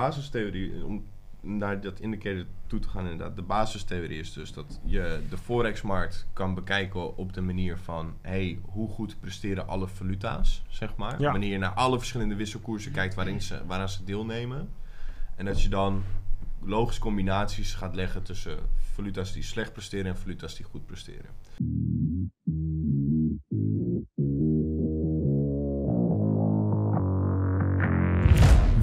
basistheorie, om naar dat indicator toe te gaan inderdaad. De basistheorie is dus dat je de forexmarkt kan bekijken op de manier van... hey, hoe goed presteren alle valuta's, zeg maar. Ja. Wanneer je naar alle verschillende wisselkoersen kijkt waarin ze, waaraan ze deelnemen. En dat je dan logische combinaties gaat leggen tussen valuta's die slecht presteren en valuta's die goed presteren.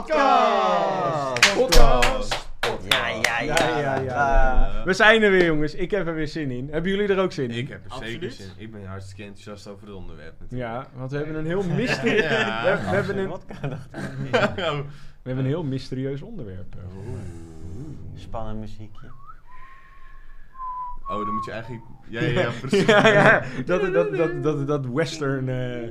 podcast. Podcast. Ja, ja, ja. Ja, ja, ja. We zijn er weer, jongens. Ik heb er weer zin in. Hebben jullie er ook zin in? Ik heb er zeker Absoluut. zin in. Ik ben hartstikke enthousiast over het onderwerp natuurlijk. Ja, want we hebben een heel mysterieus. Ja. we, we hebben een, we hebben een heel mysterieus onderwerp. Spannend muziekje. Oh, dan moet je eigenlijk... Ja, ja, ja precies. ja, ja. Dat, dat, dat, dat, dat western, eh,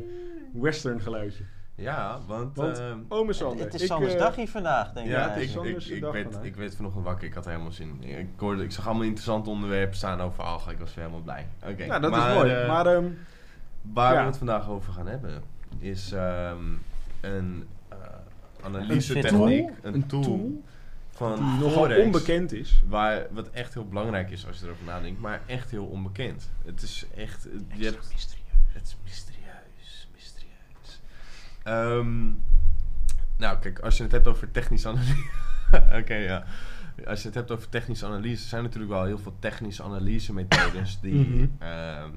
western geluidje. Ja, want... Want, ehm, ome Sander. Het is Sanders eh, dagje vandaag, denk ja, ik. is ik, ik, ik, werd, vandaag. ik werd vanochtend wakker. Ik had er helemaal zin in. Ik, hoorde, ik zag allemaal interessante onderwerpen staan over algen. Ik was weer helemaal blij. Oké, Nou, dat maar, is mooi. eh, maar ehm, waar ja. we het vandaag over gaan hebben, is ehm, een uh, Een analyse-techniek. tool? Een, Een tool, tool van die nogal Forex, onbekend is. Waar, wat echt heel belangrijk is als je erover nadenkt, maar echt heel onbekend. Het is echt... Je hebt, het is mysterieus. Ehm, nou, kijk, als je het hebt over technische analyse... Oké, ja. Als je het hebt over technische analyse, zijn er natuurlijk wel heel veel technische analyse methodes die Mhm. ehm,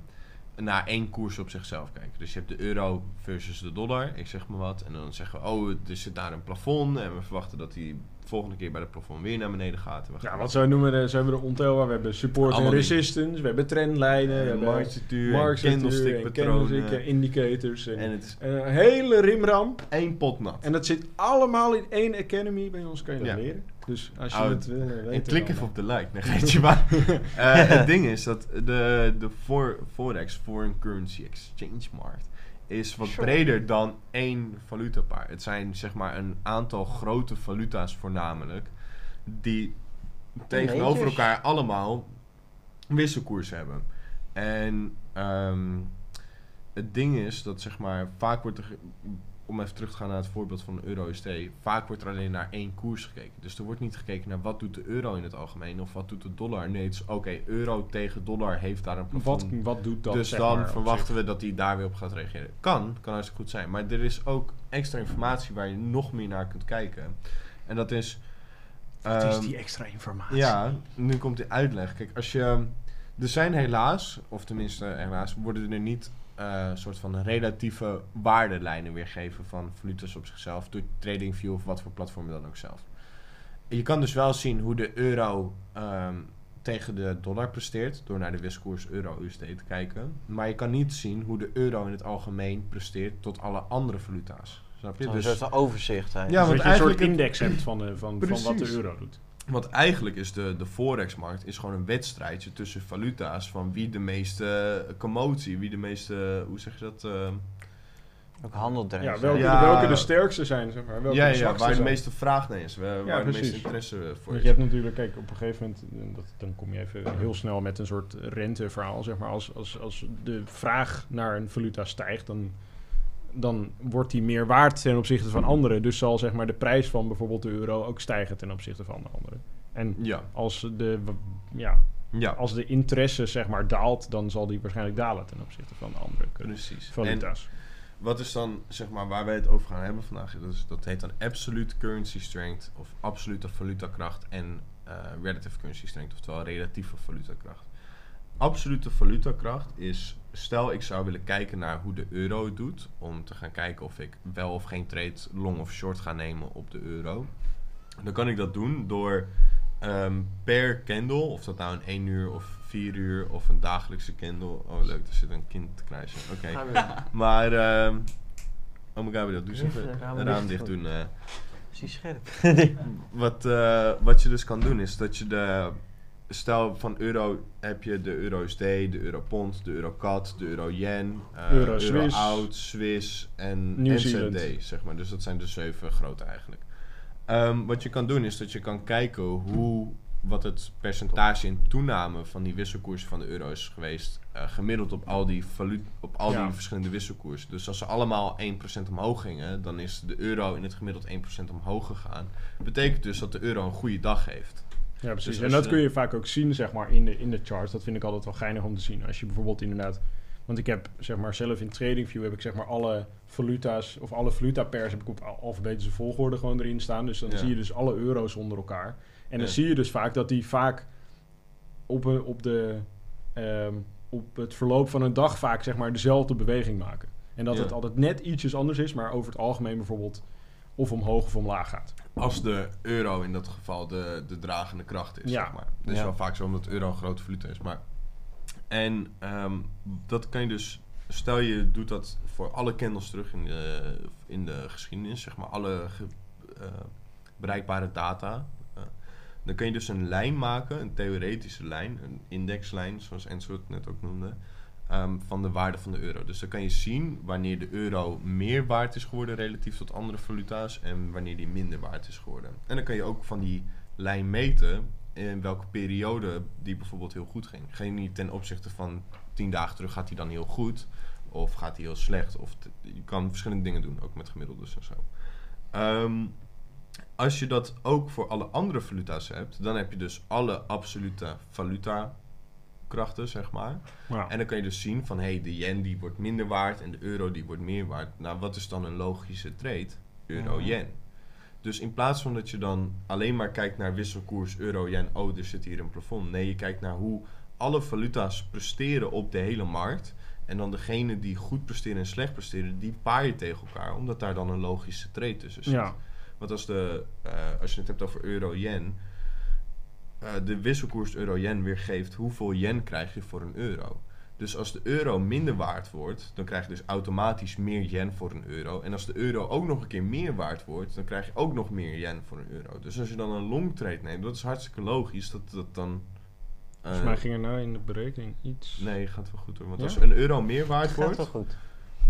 naar één koers op zichzelf kijken. Dus je hebt de euro versus de dollar, ik zeg maar wat. En dan zeggen we, oh, er zit daar een plafond en we verwachten dat die volgende keer bij het plafond weer naar beneden gaat. En we Ja, gaan- wat zo noemen we, zo hebben we de ontelbaar. We hebben support en resistance. We hebben trendlijnen. We en hebben marktstructuur, en marktstructuur candlestick, eh, indicators. En, En het en een hele rimramp. één pot nat. En dat zit allemaal in één academy. Bij ons kan je dat Ja. leren. Dus als je Oh, het wil En klik even op de like, dan geet je maar. Eh, het ding is dat de, de for, Forex, Foreign Currency Exchange Markt, is wat Sure. breder dan één valutapaar. Het zijn zeg maar een aantal grote valuta's voornamelijk, die tegenover elkaar allemaal wisselkoers hebben. En ehm, het ding is dat zeg maar vaak wordt er, om even terug te gaan naar het voorbeeld van de euro-USD, vaak wordt er alleen naar één koers gekeken. Dus er wordt niet gekeken naar wat doet de euro in het algemeen of wat doet de dollar. Nee, het is oké, euro tegen dollar heeft daar een Wat, plafond. wat doet dat? dus zeg dan maar, verwachten we dat hij daar weer op gaat reageren. Kan, kan hartstikke goed zijn. Maar er is ook extra informatie waar je nog meer naar kunt kijken. En dat is... Wat is ehm, die extra informatie? ja, nu komt die uitleg. Kijk, als je... Er zijn helaas, of tenminste helaas, worden er niet eh soort van relatieve waardelijnen weergegeven van valuta's op zichzelf door TradingView of wat voor platform dan ook zelf. Je kan dus wel zien hoe de euro ehm, tegen de dollar presteert door naar de wisselkoers euro-USD te kijken. Maar je kan niet zien hoe de euro in het algemeen presteert tot alle andere valuta's. Snap je? Dus, soort van overzicht. Hè. Ja, Dus want dat je een soort index hebt van, de, van, van wat de euro doet. Want eigenlijk is de, de Forex-markt is gewoon een wedstrijdje tussen valuta's van wie de meeste commotie, wie de meeste, hoe zeg je dat? eh, Ook handel erin. Ja, welke, Ja. welke de sterkste zijn, zeg maar. Welke ja, de ja, waar de meeste vraag naar is, waar, waar de meeste interesse voor Want is. je hebt natuurlijk, kijk, op een gegeven moment, eh, dat, dan kom je even heel snel met een soort renteverhaal, zeg maar. Als, als, als de vraag naar een valuta stijgt, dan, dan wordt die meer waard ten opzichte van anderen. Dus zal, zeg maar, de prijs van bijvoorbeeld de euro ook stijgen ten opzichte van de anderen. En Ja, als de, ja, ja, als de interesse, zeg maar, daalt, dan zal die waarschijnlijk dalen ten opzichte van de andere precies. En valuta's. wat is dan, zeg maar, waar wij het over gaan hebben vandaag? Dat, is, dat heet dan absolute currency strength of absolute valutakracht en eh, relative currency strength, oftewel relatieve valutakracht. Absolute valutakracht is, stel ik zou willen kijken naar hoe de euro het doet, om te gaan kijken of ik wel of geen trade long of short ga nemen op de euro. Dan kan ik dat doen door ehm, per candle, of dat nou een 1 uur of 4 uur of een dagelijkse candle. Oh leuk, er zit een kind te krijsen. Oké. Maar, ehm oh my god, dat doe ze Even de raam dicht doen. Is die scherp? Wat, eh, wat je dus kan doen is dat je de... Stel van euro heb je de euro USD, de euro pond, de euro CAD, de euro yen, eh, Euro oud, Swiss en. NZD, zeg maar. Dus dat zijn de zeven grote eigenlijk. Ehm, wat je kan doen is dat je kan kijken hoe, wat het percentage in toename van die wisselkoersen van de euro is geweest, eh, gemiddeld op al die, op al Ja. die verschillende wisselkoersen. Dus als ze allemaal 1% omhoog gingen, dan is de euro in het gemiddeld 1% omhoog gegaan. Betekent dus dat de euro een goede dag heeft. Ja, precies. Dus en dat kun je vaak ook zien, zeg maar, in de, in de charts. Dat vind ik altijd wel geinig om te zien. Als je bijvoorbeeld inderdaad... Want ik heb, zeg maar, zelf in TradingView heb ik, zeg maar, alle valuta's... Of alle valuta-pairs heb ik op al- alfabetische volgorde gewoon erin staan. Dus dan Ja. zie je dus alle euro's onder elkaar. En dan Ja. zie je dus vaak dat die vaak op, een- op, de, ehm, op het verloop van een dag vaak, zeg maar, dezelfde beweging maken. En dat Ja. het altijd net ietsjes anders is, maar over het algemeen bijvoorbeeld of omhoog of omlaag gaat. Als de euro in dat geval de, de dragende kracht is, Ja. zeg maar. Dat is Ja. wel vaak zo omdat euro een grote valuta is. Maar en ehm, dat kan je dus... Stel je doet dat voor alle candles terug in de, in de geschiedenis, zeg maar. Alle ge- eh, bereikbare data. eh, dan kun je dus een lijn maken, een theoretische lijn, een indexlijn, zoals Enzo het net ook noemde. Ehm, van de waarde van de euro. Dus dan kan je zien wanneer de euro meer waard is geworden relatief tot andere valuta's en wanneer die minder waard is geworden. En dan kan je ook van die lijn meten in welke periode die bijvoorbeeld heel goed ging. Geen niet ten opzichte van tien dagen terug gaat die dan heel goed of gaat die heel slecht. Of je kan verschillende dingen doen, ook met gemiddeldes en zo. Ehm, als je dat ook voor alle andere valuta's hebt, dan heb je dus alle absolute valuta zeg maar. Ja. En dan kan je dus zien van, hé, hey, de yen die wordt minder waard en de euro die wordt meer waard. Nou, wat is dan een logische trade? Euro-yen. Dus in plaats van dat je dan alleen maar kijkt naar wisselkoers euro-yen, oh, er zit hier een plafond. Nee, je kijkt naar hoe alle valuta's presteren op de hele markt. En dan degene die goed presteren en slecht presteren, die paar je tegen elkaar, omdat daar dan een logische trade tussen zit. Ja. Want als, de, eh, als je het hebt over euro-yen, eh, de wisselkoers euro-yen weergeeft hoeveel yen krijg je voor een euro. Dus als de euro minder waard wordt, dan krijg je dus automatisch meer yen voor een euro. En als de euro ook nog een keer meer waard wordt, dan krijg je ook nog meer yen voor een euro. Dus als je dan een long trade neemt, dat is hartstikke logisch dat dat dan... eh, Volgens mij ging er nou in de berekening iets... Nee, gaat wel goed hoor. Want Ja? als een euro meer waard Gaat wel wordt, goed.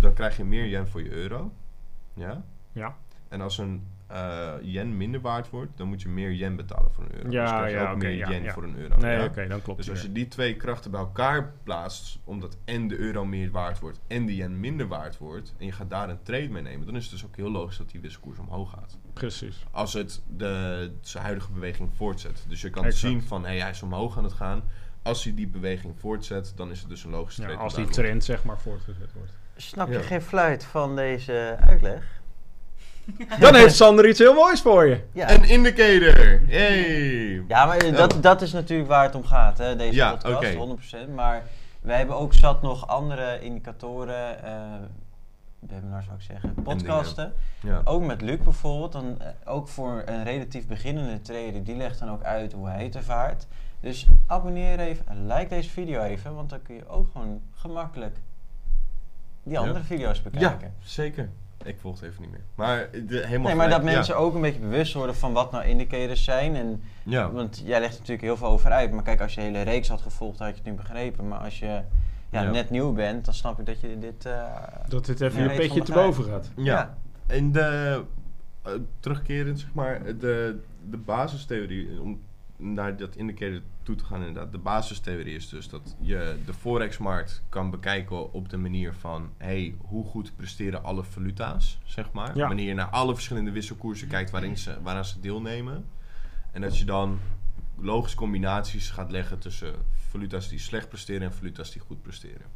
dan krijg je meer yen voor je euro. Ja? Ja. En als een eh, yen minder waard wordt, dan moet je meer yen betalen voor een euro. Ja, dus krijg je ja, ook meer ja, yen ja. voor een euro. Nee, ja? oké, dan klopt Dus als je die twee krachten bij elkaar plaatst, omdat en de euro meer waard wordt en de yen minder waard wordt, en je gaat daar een trade mee nemen, dan is het dus ook heel logisch dat die wisselkoers omhoog gaat. Precies. Als het de, zijn huidige beweging voortzet. Dus je kan Exact. zien van, hé, hij is omhoog aan het gaan. Als hij die beweging voortzet, dan is het dus een logische Ja, trade. als die trend zeg maar voortgezet wordt. Snap je Ja. geen fluit van deze uitleg? Dan heeft Sander iets heel moois voor je. Ja. Een indicator! Yay! Ja, maar eh, dat, dat is natuurlijk waar het om gaat, hè, deze Ja, podcast, oké. 100%. Maar wij hebben ook zat nog andere indicatoren, eh webinars zou ik zeggen, podcasten. Ja. Ook met Luc bijvoorbeeld, dan, eh, ook voor een relatief beginnende trader, die legt dan ook uit hoe hij het ervaart. Dus abonneer even en like deze video even, want dan kun je ook gewoon gemakkelijk die Ja. andere video's ja, bekijken. zeker. Ik volg het even niet meer. Maar de, helemaal Nee, maar gelijk. dat Ja. mensen ook een beetje bewust worden van wat nou indicators zijn. En, Ja. Want jij legt er natuurlijk heel veel over uit. Maar kijk, als je de hele reeks had gevolgd, had je het nu begrepen. Maar als je ja, Ja. net nieuw bent, dan snap ik dat je dit... eh, Dat dit even Ja, je weet petje van te boven gaat. Ja. Ja. En de, eh, terugkerend, zeg maar, de, de basistheorie, om naar dat indicator toe te gaan inderdaad. De basistheorie is dus dat je de forexmarkt kan bekijken op de manier van, hey, hoe goed presteren alle valuta's, zeg maar. Ja. Wanneer je naar alle verschillende wisselkoersen kijkt waarin ze, waaraan ze deelnemen. En dat je dan logische combinaties gaat leggen tussen valuta's die slecht presteren en valuta's die goed presteren.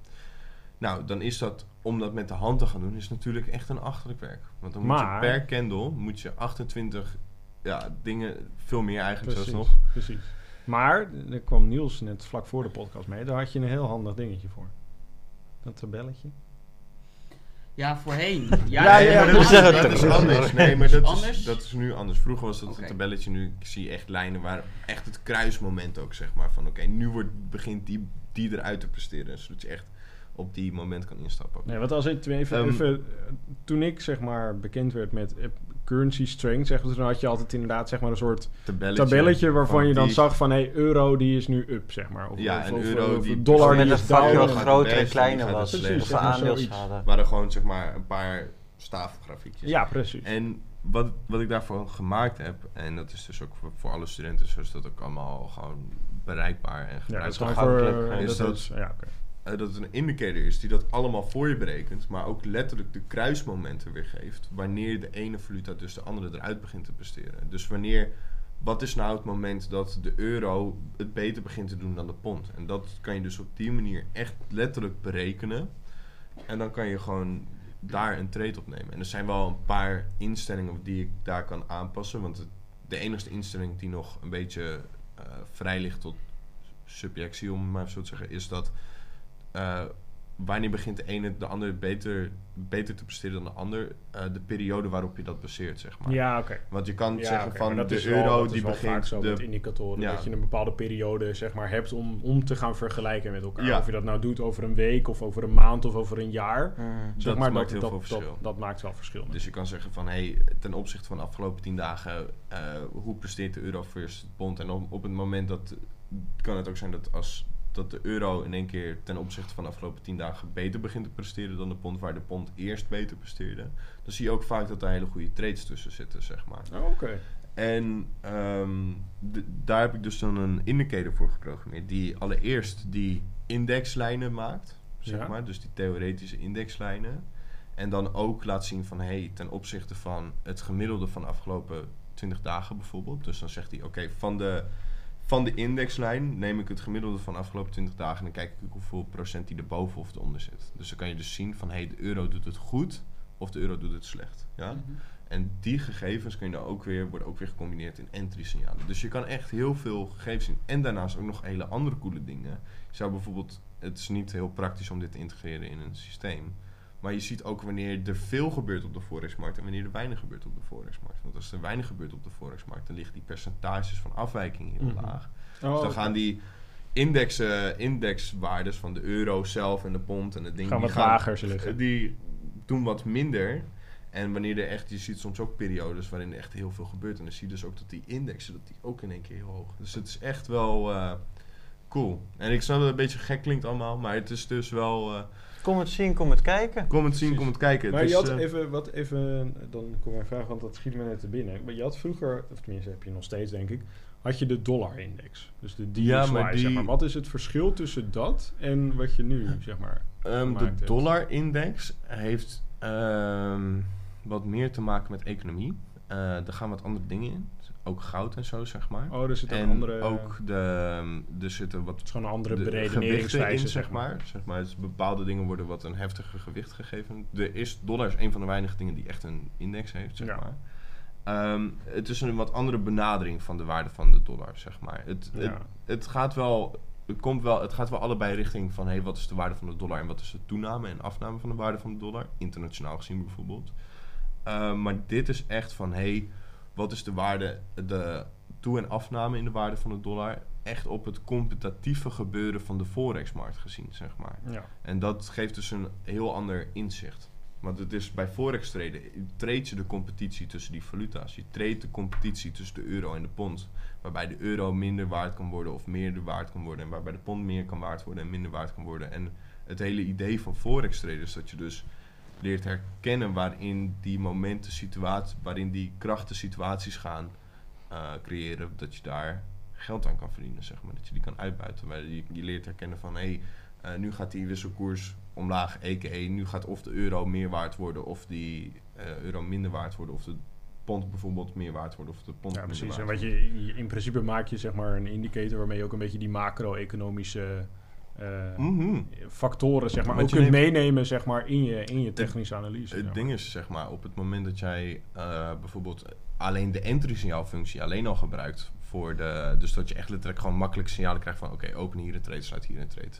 Nou, dan is dat, om dat met de hand te gaan doen, is natuurlijk echt een achterlijk werk. Want dan moet je per candle, moet je 28 ja, dingen, veel meer eigenlijk Precies, zelfs nog. precies. Maar, er kwam Niels net vlak voor de podcast mee. Daar had je een heel handig dingetje voor. Dat tabelletje. Ja, voorheen. Ja, Ja, ja, maar ja, dat, is, dat anders. Nee, maar dat is, Anders? dat is nu anders. Vroeger was dat een tabelletje, nu ik zie echt lijnen waar echt het kruismoment ook, zeg maar. Van oké, nu wordt, begint die, die eruit te presteren. Zodat je echt op die moment kan instappen. Nee, want als ik even, Ehm. even, toen ik zeg maar bekend werd met, eh, currency strength, zeggen ze, dan had je altijd inderdaad zeg maar een soort tabelletje, tabelletje waarvan van je dan die- zag van, hé, hey, euro die is nu up, zeg maar. Of, Ja, of, euro of die- dollar met die een is vakje down. groter en kleiner was. het Precies, Of zeg we maar aandeel hadden. waren gewoon zeg maar een paar staafgrafiekjes. Ja, precies. En wat, wat ik daarvoor gemaakt heb, en dat is dus ook voor, voor alle studenten, zo is dat ook allemaal gewoon bereikbaar en ja, dat is gebruikbaar. gewoon voor... is dat dat- is, ja, oké. Eh, dat het een indicator is die dat allemaal voor je berekent, maar ook letterlijk de kruismomenten weergeeft wanneer de ene valuta dus de andere eruit begint te presteren. Dus wanneer, wat is nou het moment dat de euro het beter begint te doen dan de pond? En dat kan je dus op die manier echt letterlijk berekenen. En dan kan je gewoon daar een trade op nemen. En er zijn wel een paar instellingen die ik daar kan aanpassen, want de enige instelling die nog een beetje eh, vrij ligt tot subjectie, om maar zo te zeggen, is dat eh, wanneer begint de ene de ander beter, beter te presteren dan de ander, eh, de periode waarop je dat baseert, zeg maar. Ja, oké. Want je kan Ja, zeggen van de is wel- euro dat is die begint zo de met indicatoren Ja. dat je een bepaalde periode zeg maar hebt om, om te gaan vergelijken met elkaar. Ja. Of je dat nou doet over een week of over een maand of over een jaar. Mm. Zeg Dat maar, maakt dat, heel dat, veel verschil. dat maakt wel verschil. Dus je kan zeggen van, hey, ten opzichte van de afgelopen tien dagen, eh, hoe presteert de euro versus het pond? En op, op het moment dat, kan het ook zijn dat als dat de euro in één keer ten opzichte van de afgelopen tien dagen beter begint te presteren dan de pond, waar de pond eerst beter presteerde, dan zie je ook vaak dat er hele goede trades tussen zitten, zeg maar. Oh, Oké. En ehm, daar heb ik dus dan een indicator voor geprogrammeerd, die allereerst die indexlijnen maakt, zeg Ja. maar, dus die theoretische indexlijnen. En dan ook laat zien van, hey, ten opzichte van het gemiddelde van de afgelopen 20 dagen bijvoorbeeld. Dus dan zegt hij, oké, van, de, van de indexlijn neem ik het gemiddelde van de afgelopen 20 dagen en dan kijk ik hoeveel procent die erboven of eronder zit. Dus dan kan je dus zien van, hey, de euro doet het goed of de euro doet het slecht. Ja? Mhm. En die gegevens kun je dan ook weer, worden ook weer gecombineerd in entry signalen. Dus je kan echt heel veel gegevens zien. En daarnaast ook nog hele andere coole dingen. Je zou bijvoorbeeld, het is niet heel praktisch om dit te integreren in een systeem. Maar je ziet ook wanneer er veel gebeurt op de forexmarkt en wanneer er weinig gebeurt op de forexmarkt. Want als er weinig gebeurt op de forexmarkt, dan liggen die percentages van afwijking heel Mhm. laag. Oh, dus dan gaan die indexen, indexwaardes van de euro zelf en de pond en het ding... Gaan die wat lager ze liggen. Die doen wat minder. En wanneer er echt, je ziet soms ook periodes waarin er echt heel veel gebeurt. En dan zie je dus ook dat die indexen, dat die ook in één keer heel hoog. Dus het is echt wel eh, cool. En ik snap dat het een beetje gek klinkt allemaal, maar het is dus wel... eh, Kom het zien, kom het kijken. kom het zien, Precies. kom het kijken. Maar je had eh, even, wat even, dan kom mijn vraag, want dat schiet me net te binnen. Maar je had vroeger, of tenminste heb je nog steeds denk ik, had je de dollar-index. Dus de DXY, Ja, maar die- zeg maar. Wat is het verschil tussen dat en wat je nu, zeg maar, Ehm, gemaakt de dollar-index heeft ehm, wat meer te maken met economie. Eh er gaan wat andere dingen in. Ook goud en zo, zeg maar. Oh, er zit een en andere, ook de, ehm, er zitten wat het is gewoon een andere de beredeneringswijze, in, zeg maar. Zeg maar dus bepaalde dingen worden wat een heftiger gewicht gegeven. De is, dollar is een van de weinige dingen die echt een index heeft, zeg Ja. maar. Ehm, het is een wat andere benadering van de waarde van de dollar, zeg maar. Het, het, Ja. het gaat wel... Het, komt wel, het gaat wel allebei richting van hey, wat is de waarde van de dollar en wat is de toename en afname van de waarde van de dollar, internationaal gezien bijvoorbeeld. Ehm, maar dit is echt van hey, wat is de waarde, de toe- en afname in de waarde van de dollar, echt op het competitieve gebeuren van de forexmarkt gezien, zeg maar. Ja. En dat geeft dus een heel ander inzicht. Want het is bij forex traden, treed je de competitie tussen die valuta's. Je treedt de competitie tussen de euro en de pond. Waarbij de euro minder waard kan worden of meer waard kan worden. En waarbij de pond meer kan waard worden en minder waard kan worden. En het hele idee van forex traden is dat je dus leert herkennen waarin die momenten, situaties, waarin die krachten situaties gaan eh, creëren. Dat je daar geld aan kan verdienen, zeg maar. Dat je die kan uitbuiten. Maar je, je leert herkennen van, hé, hey, eh, nu gaat die wisselkoers omlaag, a.k.a. nu gaat of de euro meer waard worden of die eh, euro minder waard worden. Of de pond bijvoorbeeld meer waard worden of de pond Ja, minder precies. En wat je- in principe maak je zeg maar een indicator waarmee je ook een beetje die macro-economische eh, Mhm. factoren zeg maar ook kunt neemt- meenemen zeg maar in je, in je technische analyse. zeg Het maar. ding is, zeg maar, op het moment dat jij eh, bijvoorbeeld alleen de entry signaalfunctie alleen al gebruikt voor de... Dus dat je echt letterlijk gewoon makkelijk signalen krijgt van... Oké, open hier een trade, sluit hier een trade.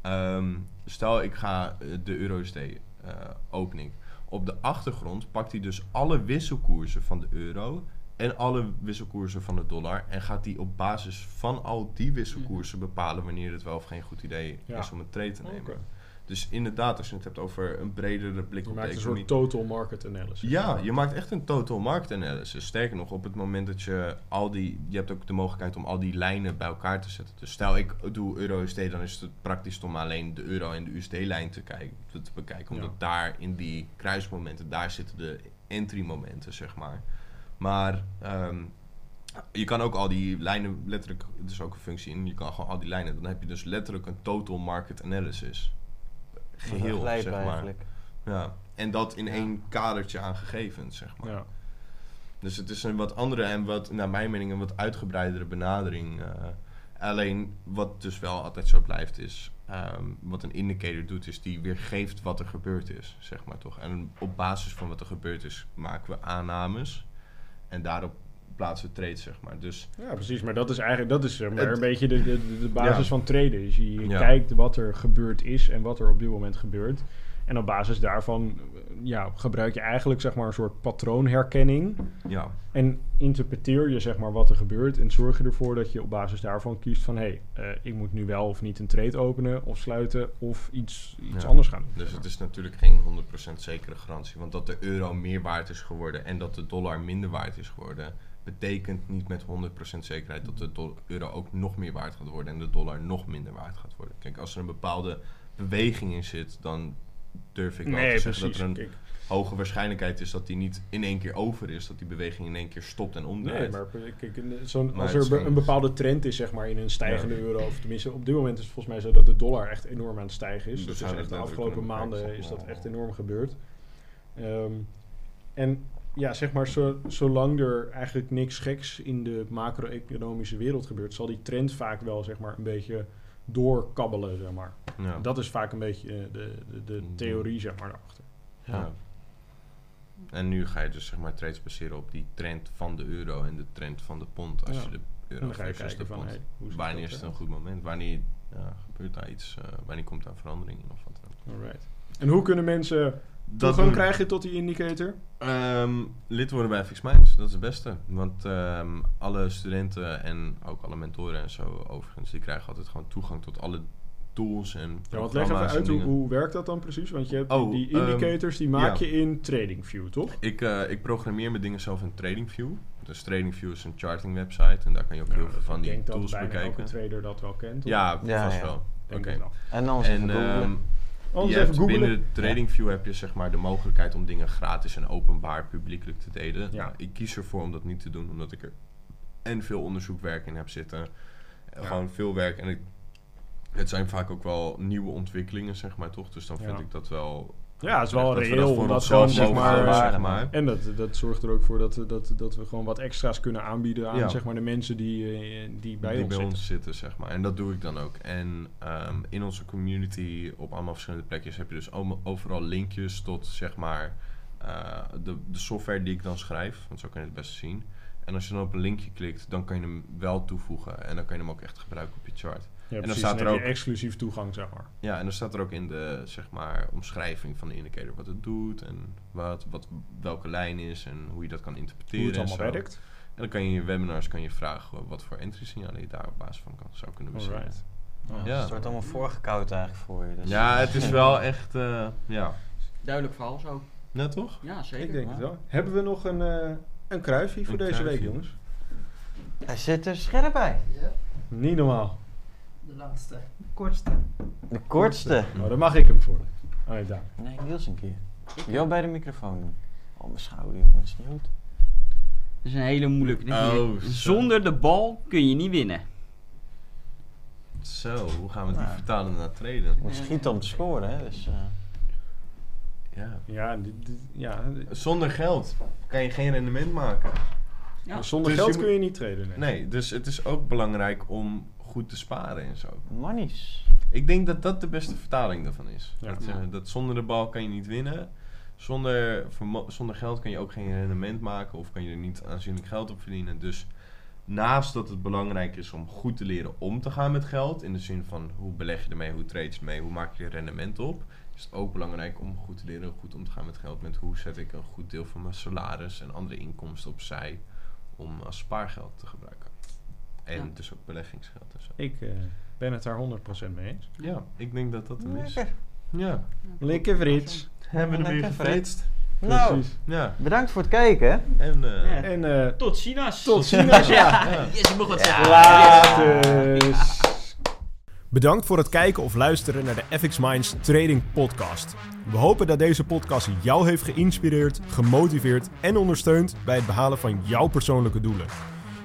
Ehm, stel, ik ga eh, de EURUSD eh opening. Op de achtergrond pakt hij dus alle wisselkoersen van de euro... En alle wisselkoersen van de dollar. En gaat hij op basis van al die wisselkoersen bepalen wanneer het wel of geen goed idee Ja. is om een trade te nemen. Dus inderdaad, als je het hebt over een bredere blik Je op de maakt een soort total market analysis. Ja, je maakt echt een total market analysis. Sterker nog, op het moment dat je al die... Je hebt ook de mogelijkheid om al die lijnen bij elkaar te zetten. Dus stel ik doe euro-USD, dan is het praktisch om alleen de euro en de USD-lijn te, kijken, te bekijken. Omdat Ja. daar in die kruismomenten, daar zitten de entry-momenten, zeg maar. Maar ehm, je kan ook al die lijnen letterlijk... Het is ook een functie in. Je kan gewoon al die lijnen... Dan heb je dus letterlijk een total market analysis. Geheel, zeg maar. eigenlijk. Ja, en dat in één kadertje aan gegevens, zeg maar. Ja. Dus het is een wat andere en wat, naar mijn mening, een wat uitgebreidere benadering. eh. alleen wat dus wel altijd zo blijft is, ehm, wat een indicator doet, is die weergeeft wat er gebeurd is, zeg maar toch. En op basis van wat er gebeurd is, maken we aannames. En daarop plaatsen we trades, zeg maar. Dus Ja, precies. Maar dat is eigenlijk dat is, zeg maar, Het- een beetje de, de, de basis Ja. van traden. Dus je, je kijkt wat er gebeurd is en wat er op dit moment gebeurt. En op basis daarvan eh, ja, gebruik je eigenlijk zeg maar, een soort patroonherkenning. ja, En interpreteer je zeg maar, wat er gebeurt. En zorg je ervoor dat je op basis daarvan kiest van... hé, hey, eh, ik moet nu wel of niet een trade openen of sluiten... of iets, iets Ja. anders gaan doen. dus het is natuurlijk geen 100% zekere garantie. Want dat de euro meer waard is geworden en dat de dollar minder waard is geworden... betekent niet met 100% zekerheid dat de do- euro ook nog meer waard gaat worden... en de dollar nog minder waard gaat worden. Kijk, als er een bepaalde beweging in zit, dan durf ik wel Nee, te zeggen precies. dat er een Kijk, hoge waarschijnlijkheid is dat die niet in één keer over is. Dat die beweging in één keer stopt en omdraait. Nee, maar kijk, zo'n- als er een bepaalde trend is zeg maar, in een stijgende Ja. euro... of tenminste op dit moment is het volgens mij zo dat de dollar echt enorm aan het stijgen is. Dus echt de afgelopen maanden is dat echt enorm gebeurd. Ehm, en ja, zeg maar, zo, zolang er eigenlijk niks geks in de macro-economische wereld gebeurt... zal die trend vaak wel zeg maar, een beetje doorkabbelen, zeg maar. Ja. Dat is vaak een beetje eh, de, de, de Mhm. theorie, zeg maar, daarachter. Ja. En nu ga je dus zeg maar trades baseren op die trend van de euro en de trend van de pond. Als Ja. je de En euro dan ga je versus kijken de van, pond. hey, wanneer is het een goed moment? Wanneer ja, gebeurt daar iets? eh, wanneer komt daar verandering in of wat dan ook? Alright. En hoe kunnen mensen toegang doen- krijgen tot die indicator? Ehm, lid worden bij FX Minds, dat is het beste. Want ehm, alle studenten en ook alle mentoren en zo overigens, die krijgen altijd gewoon toegang tot alle tools en Ja, want leg even uit hoe, hoe werkt dat dan precies? Want je hebt Oh, die ehm, indicators, die maak ja. je in TradingView, toch? Ik, eh, ik programmeer mijn dingen zelf in TradingView. Dus TradingView is een charting website en daar kan je ook heel veel van ik die denk dat tools bijna bekijken. elke trader dat wel kent. toch? Ja, Ja, vast ja. wel. Oké. het. En En even googlen. Anders je even binnen googlen. de TradingView heb je zeg maar de mogelijkheid om dingen gratis en openbaar publiekelijk te delen. Nou, ik kies ervoor om dat niet te doen, omdat ik er en veel onderzoekwerk in heb zitten. En Ja. Gewoon veel werk. En ik, het zijn vaak ook wel nieuwe ontwikkelingen, zeg maar toch? Dus dan vind ik dat wel. Ja, het is wel dat we reëel om dat gewoon, zeg maar, zeg maar. En dat, dat zorgt er ook voor dat, dat, dat we gewoon wat extra's kunnen aanbieden aan Ja. zeg maar, de mensen die, eh, die bij die ons bij zitten. ons zitten, zeg maar. En dat doe ik dan ook. En ehm, in onze community, op allemaal verschillende plekjes, heb je dus overal linkjes tot, zeg maar, eh, de, de software die ik dan schrijf. Want zo kan je het best zien. En als je dan op een linkje klikt, dan kan je hem wel toevoegen. En dan kan je hem ook echt gebruiken op je chart. Ja, dan staat er heb je ook- exclusief toegang, zeg maar. Ja, en dan staat er ook in de, zeg maar, omschrijving van de indicator wat het doet. En wat, wat, welke lijn is en hoe je dat kan interpreteren. Hoe het en allemaal zo. werkt. En dan kan je in je webinars kan je vragen wat voor entry signalen je daar op basis van kan, zou kunnen bezien. Alright. Ja. Het wordt allemaal voorgekoud eigenlijk voor je. Dus Ja, het is wel echt, eh, ja. Duidelijk verhaal zo. Ja, toch? Ja, zeker. Ik denk het wel. Hebben we nog een, eh een kruifje voor Een deze week, jongens? Hij zit er scherp bij. Ja, Niet normaal. de laatste. Kortste. De kortste. Oh, dan mag ik hem voor. Oh, nee, daar. Nee, Niels een keer. Jou bij de microfoon doen. Oh, mijn schouder, jongen. Dat is niet goed. Dat is een hele moeilijke. Oh, zo. Zonder de bal kun je niet winnen. Zo, hoe gaan we die Nou. vertalen naar treden? Je moet schieten om te scoren, hè. Dus, eh, Ja. Ja, dit- dit- ja, Zonder geld kan je geen rendement maken. Ja. zonder Dus geld je kun je niet traden. Nee. Nee, dus het is ook belangrijk om goed te sparen en zo. Manies. Ik denk dat dat de beste vertaling daarvan is. Ja. Dat, eh, Ja. dat zonder de bal kan je niet winnen. Zonder, zonder geld kan je ook geen rendement maken of kan je er niet aanzienlijk geld op verdienen. Dus naast dat het belangrijk is om goed te leren om te gaan met geld, in de zin van hoe beleg je ermee, hoe trade je ermee, hoe maak je er rendement op, is het ook belangrijk om goed te leren goed om te gaan met geld. Met hoe zet ik een goed deel van mijn salaris en andere inkomsten opzij om als spaargeld te gebruiken. En Ja. dus ook beleggingsgeld en zo. Ik eh, ben het daar 100% mee eens. Ja, ik denk dat dat hem is. Lekker. Ja. Lekker Frits. Hebben we er weer gefritst. Nou, Precies. Ja. bedankt voor het kijken. En eh, Ja. En eh, Tot ziens. tot ziens. Ja. Yes, ik mag wat zeggen. Laters. Bedankt voor het kijken of luisteren naar de FX Minds Trading Podcast. We hopen dat deze podcast jou heeft geïnspireerd, gemotiveerd en ondersteund bij het behalen van jouw persoonlijke doelen.